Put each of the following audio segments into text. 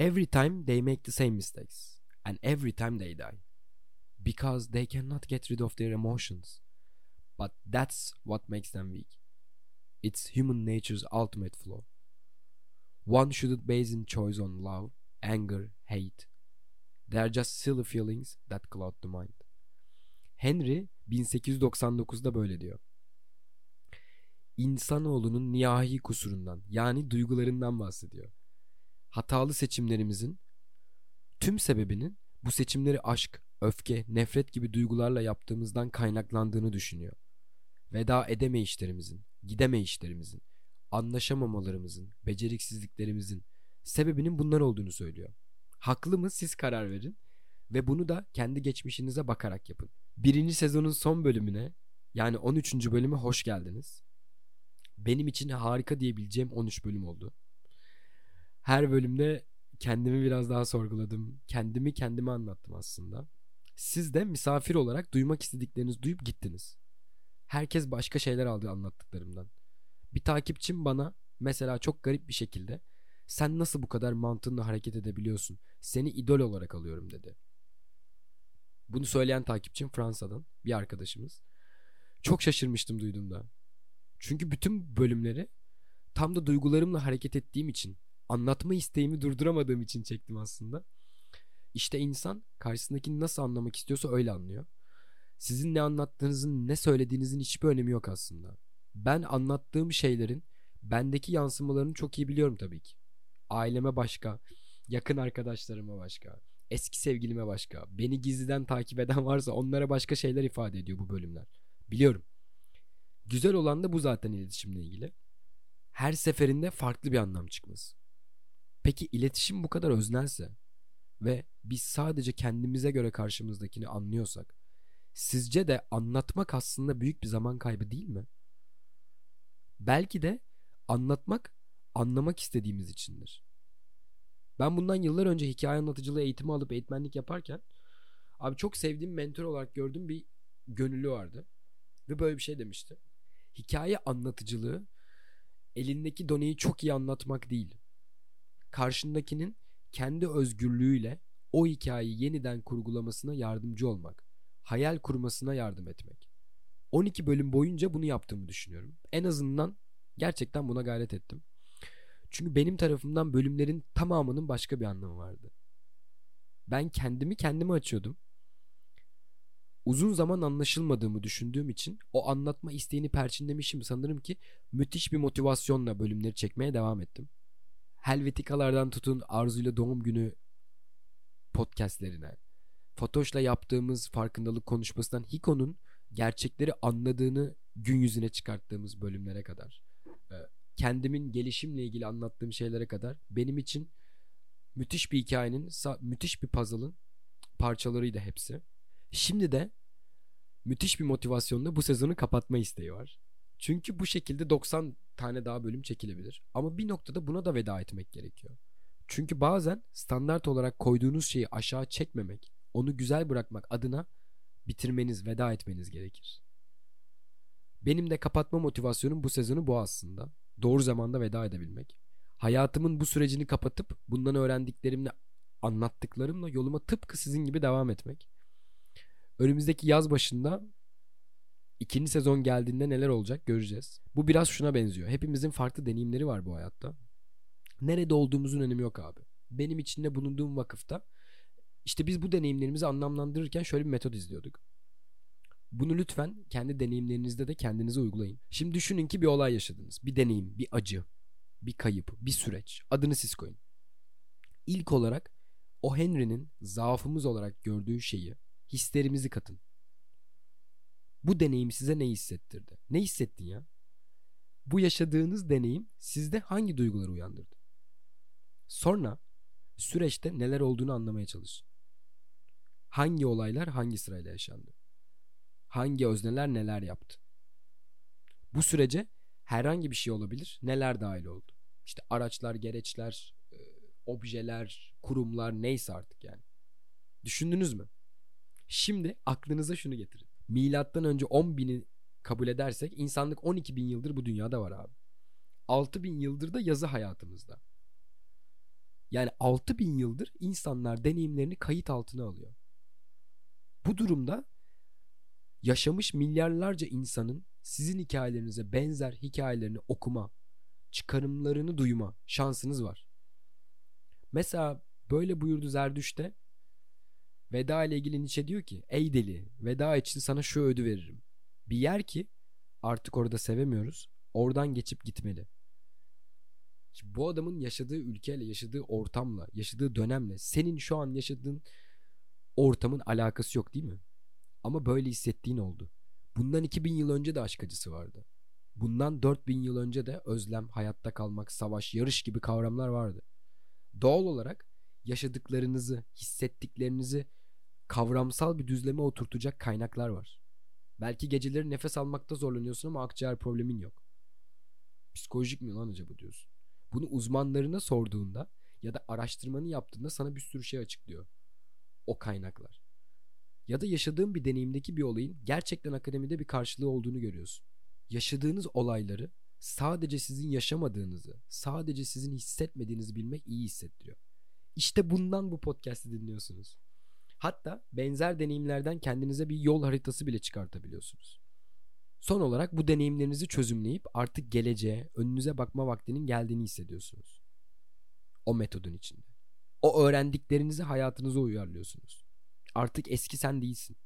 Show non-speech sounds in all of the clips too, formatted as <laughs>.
Every time they make the same mistakes. And every time they die. Because they cannot get rid of their emotions. But that's what makes them weak. It's human nature's ultimate flaw. One shouldn't base in choice on love, anger, hate. They are just silly feelings that cloud the mind. Henry 1899'da böyle diyor. İnsanoğlunun niyahi kusurundan yani duygularından bahsediyor. Hatalı seçimlerimizin tüm sebebinin bu seçimleri aşk, öfke, nefret gibi duygularla yaptığımızdan kaynaklandığını düşünüyor. Veda edemeyişlerimizin, gidemeyişlerimizin, anlaşamamalarımızın, beceriksizliklerimizin sebebinin bunlar olduğunu söylüyor. Haklı mı siz karar verin ve bunu da kendi geçmişinize bakarak yapın. Birinci sezonun son bölümüne yani 13. bölüme hoş geldiniz. Benim için harika diyebileceğim 13 bölüm oldu. Her bölümde kendimi biraz daha sorguladım. Kendimi kendime anlattım aslında. Siz de misafir olarak duymak istediklerinizi duyup gittiniz. Herkes başka şeyler aldı anlattıklarımdan. Bir takipçim bana mesela çok garip bir şekilde sen nasıl bu kadar mantığınla hareket edebiliyorsun? Seni idol olarak alıyorum dedi. Bunu söyleyen takipçim Fransa'dan bir arkadaşımız. Çok şaşırmıştım duyduğumda. Çünkü bütün bölümleri tam da duygularımla hareket ettiğim için, anlatma isteğimi durduramadığım için çektim aslında. İşte insan karşısındakini nasıl anlamak istiyorsa öyle anlıyor. Sizin ne anlattığınızın, ne söylediğinizin hiçbir önemi yok aslında. Ben anlattığım şeylerin bendeki yansımalarını çok iyi biliyorum tabii ki. Aileme başka, yakın arkadaşlarıma başka, eski sevgilime başka, beni gizliden takip eden varsa onlara başka şeyler ifade ediyor bu bölümler. Biliyorum. Güzel olan da bu zaten iletişimle ilgili. Her seferinde farklı bir anlam çıkması. Peki iletişim bu kadar öznelse ve biz sadece kendimize göre karşımızdakini anlıyorsak sizce de anlatmak aslında büyük bir zaman kaybı değil mi? Belki de anlatmak anlamak istediğimiz içindir. Ben bundan yıllar önce hikaye anlatıcılığı eğitimi alıp eğitmenlik yaparken abi çok sevdiğim mentor olarak gördüğüm bir gönüllü vardı. Ve böyle bir şey demişti. Hikaye anlatıcılığı elindeki doneyi çok iyi anlatmak değil. Karşındakinin kendi özgürlüğüyle o hikayeyi yeniden kurgulamasına yardımcı olmak. Hayal kurmasına yardım etmek. 12 bölüm boyunca bunu yaptığımı düşünüyorum. En azından gerçekten buna gayret ettim. Çünkü benim tarafımdan bölümlerin tamamının başka bir anlamı vardı. Ben kendimi kendime açıyordum. Uzun zaman anlaşılmadığımı düşündüğüm için o anlatma isteğini perçinlemişim sanırım ki müthiş bir motivasyonla bölümleri çekmeye devam ettim. Helvetikalardan tutun Arzu'yla doğum günü podcastlerine, Fatoş'la yaptığımız farkındalık konuşmasından Hiko'nun gerçekleri anladığını gün yüzüne çıkarttığımız bölümlere kadar kendimin gelişimle ilgili anlattığım şeylere kadar benim için müthiş bir hikayenin, müthiş bir puzzle'ın parçalarıydı hepsi. Şimdi de müthiş bir motivasyonla bu sezonu kapatma isteği var. Çünkü bu şekilde 90 tane daha bölüm çekilebilir. Ama bir noktada buna da veda etmek gerekiyor. Çünkü bazen standart olarak koyduğunuz şeyi aşağı çekmemek, onu güzel bırakmak adına bitirmeniz, veda etmeniz gerekir. Benim de kapatma motivasyonum bu sezonu bu aslında doğru zamanda veda edebilmek. Hayatımın bu sürecini kapatıp bundan öğrendiklerimle anlattıklarımla yoluma tıpkı sizin gibi devam etmek. Önümüzdeki yaz başında ikinci sezon geldiğinde neler olacak göreceğiz. Bu biraz şuna benziyor. Hepimizin farklı deneyimleri var bu hayatta. Nerede olduğumuzun önemi yok abi. Benim içinde bulunduğum vakıfta işte biz bu deneyimlerimizi anlamlandırırken şöyle bir metot izliyorduk. Bunu lütfen kendi deneyimlerinizde de kendinize uygulayın. Şimdi düşünün ki bir olay yaşadınız. Bir deneyim, bir acı, bir kayıp, bir süreç. Adını siz koyun. İlk olarak o Henry'nin zaafımız olarak gördüğü şeyi, hislerimizi katın. Bu deneyim size ne hissettirdi? Ne hissettin ya? Bu yaşadığınız deneyim sizde hangi duyguları uyandırdı? Sonra süreçte neler olduğunu anlamaya çalışın. Hangi olaylar hangi sırayla yaşandı? hangi özneler neler yaptı. Bu sürece herhangi bir şey olabilir. Neler dahil oldu? İşte araçlar, gereçler, e, objeler, kurumlar neyse artık yani. Düşündünüz mü? Şimdi aklınıza şunu getirin. Milattan önce 10 bini kabul edersek insanlık 12 bin yıldır bu dünyada var abi. 6 bin yıldır da yazı hayatımızda. Yani 6000 yıldır insanlar deneyimlerini kayıt altına alıyor. Bu durumda yaşamış milyarlarca insanın sizin hikayelerinize benzer hikayelerini okuma, çıkarımlarını duyma şansınız var. Mesela böyle buyurdu Zerdüş'te veda ile ilgili Nietzsche diyor ki ey deli veda için sana şu ödü veririm. Bir yer ki artık orada sevemiyoruz oradan geçip gitmeli. Şimdi bu adamın yaşadığı ülkeyle, yaşadığı ortamla, yaşadığı dönemle senin şu an yaşadığın ortamın alakası yok değil mi? Ama böyle hissettiğin oldu. Bundan 2000 yıl önce de aşk acısı vardı. Bundan 4000 yıl önce de özlem, hayatta kalmak, savaş, yarış gibi kavramlar vardı. Doğal olarak yaşadıklarınızı, hissettiklerinizi kavramsal bir düzleme oturtacak kaynaklar var. Belki geceleri nefes almakta zorlanıyorsun ama akciğer problemin yok. Psikolojik mi lan acaba diyorsun. Bunu uzmanlarına sorduğunda ya da araştırmanı yaptığında sana bir sürü şey açıklıyor. O kaynaklar. Ya da yaşadığın bir deneyimdeki bir olayın gerçekten akademide bir karşılığı olduğunu görüyorsun. Yaşadığınız olayları sadece sizin yaşamadığınızı, sadece sizin hissetmediğinizi bilmek iyi hissettiriyor. İşte bundan bu podcast'i dinliyorsunuz. Hatta benzer deneyimlerden kendinize bir yol haritası bile çıkartabiliyorsunuz. Son olarak bu deneyimlerinizi çözümleyip artık geleceğe, önünüze bakma vaktinin geldiğini hissediyorsunuz. O metodun içinde. O öğrendiklerinizi hayatınıza uyarlıyorsunuz. Artık eski sen değilsin.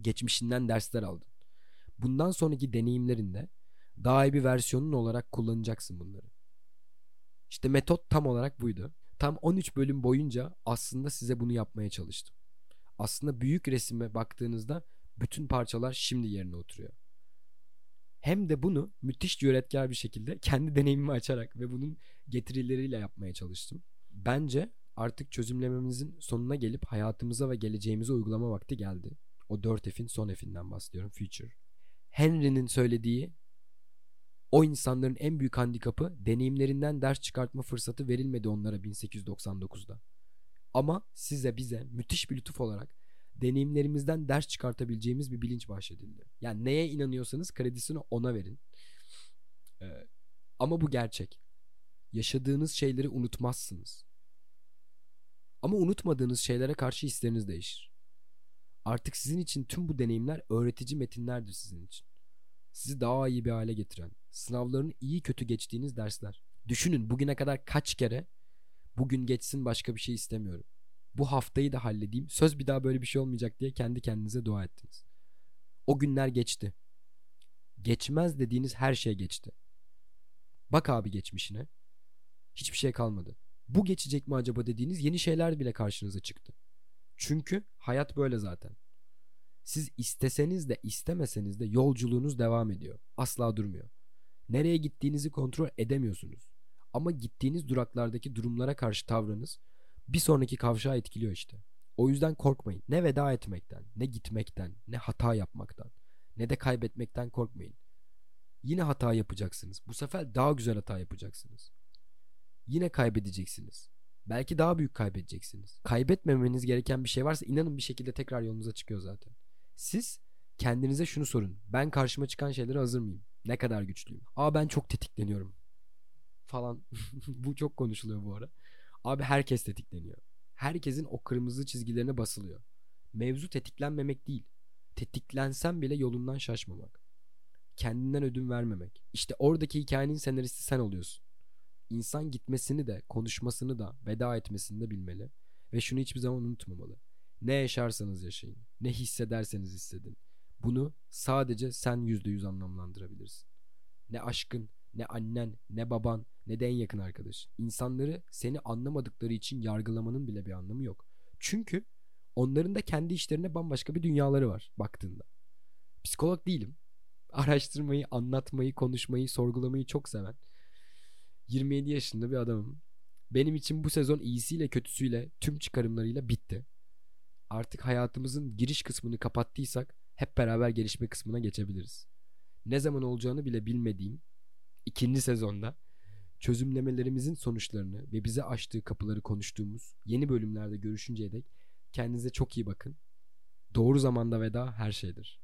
Geçmişinden dersler aldın. Bundan sonraki deneyimlerinde daha iyi bir versiyonun olarak kullanacaksın bunları. İşte metot tam olarak buydu. Tam 13 bölüm boyunca aslında size bunu yapmaya çalıştım. Aslında büyük resime baktığınızda bütün parçalar şimdi yerine oturuyor. Hem de bunu müthiş cüretkar bir şekilde kendi deneyimimi açarak ve bunun getirileriyle yapmaya çalıştım. Bence artık çözümlememizin sonuna gelip hayatımıza ve geleceğimize uygulama vakti geldi. O 4 F'in son F'inden bahsediyorum. Future. Henry'nin söylediği o insanların en büyük handikapı deneyimlerinden ders çıkartma fırsatı verilmedi onlara 1899'da. Ama size bize müthiş bir lütuf olarak deneyimlerimizden ders çıkartabileceğimiz bir bilinç bahşedildi. Yani neye inanıyorsanız kredisini ona verin. Ee, ama bu gerçek. Yaşadığınız şeyleri unutmazsınız. Ama unutmadığınız şeylere karşı hisleriniz değişir. Artık sizin için tüm bu deneyimler öğretici metinlerdir sizin için. Sizi daha iyi bir hale getiren, sınavların iyi kötü geçtiğiniz dersler. Düşünün bugüne kadar kaç kere bugün geçsin başka bir şey istemiyorum bu haftayı da halledeyim. Söz bir daha böyle bir şey olmayacak diye kendi kendinize dua ettiniz. O günler geçti. Geçmez dediğiniz her şey geçti. Bak abi geçmişine. Hiçbir şey kalmadı. Bu geçecek mi acaba dediğiniz yeni şeyler bile karşınıza çıktı. Çünkü hayat böyle zaten. Siz isteseniz de istemeseniz de yolculuğunuz devam ediyor. Asla durmuyor. Nereye gittiğinizi kontrol edemiyorsunuz. Ama gittiğiniz duraklardaki durumlara karşı tavrınız bir sonraki kavşağı etkiliyor işte. O yüzden korkmayın. Ne veda etmekten, ne gitmekten, ne hata yapmaktan, ne de kaybetmekten korkmayın. Yine hata yapacaksınız. Bu sefer daha güzel hata yapacaksınız. Yine kaybedeceksiniz. Belki daha büyük kaybedeceksiniz. Kaybetmemeniz gereken bir şey varsa inanın bir şekilde tekrar yolunuza çıkıyor zaten. Siz kendinize şunu sorun. Ben karşıma çıkan şeylere hazır mıyım? Ne kadar güçlüyüm? Aa ben çok tetikleniyorum. Falan. <laughs> bu çok konuşuluyor bu ara. Abi herkes tetikleniyor. Herkesin o kırmızı çizgilerine basılıyor. Mevzu tetiklenmemek değil. Tetiklensen bile yolundan şaşmamak. Kendinden ödün vermemek. İşte oradaki hikayenin senaristi sen oluyorsun. İnsan gitmesini de, konuşmasını da, veda etmesini de bilmeli. Ve şunu hiçbir zaman unutmamalı. Ne yaşarsanız yaşayın. Ne hissederseniz hissedin. Bunu sadece sen yüzde yüz anlamlandırabilirsin. Ne aşkın, ne annen, ne baban, ne de en yakın arkadaş. İnsanları seni anlamadıkları için yargılamanın bile bir anlamı yok. Çünkü onların da kendi işlerine bambaşka bir dünyaları var baktığında. Psikolog değilim. Araştırmayı, anlatmayı, konuşmayı, sorgulamayı çok seven 27 yaşında bir adamım. Benim için bu sezon iyisiyle kötüsüyle tüm çıkarımlarıyla bitti. Artık hayatımızın giriş kısmını kapattıysak hep beraber gelişme kısmına geçebiliriz. Ne zaman olacağını bile bilmediğim ikinci sezonda çözümlemelerimizin sonuçlarını ve bize açtığı kapıları konuştuğumuz yeni bölümlerde görüşünceye dek kendinize çok iyi bakın. Doğru zamanda veda her şeydir.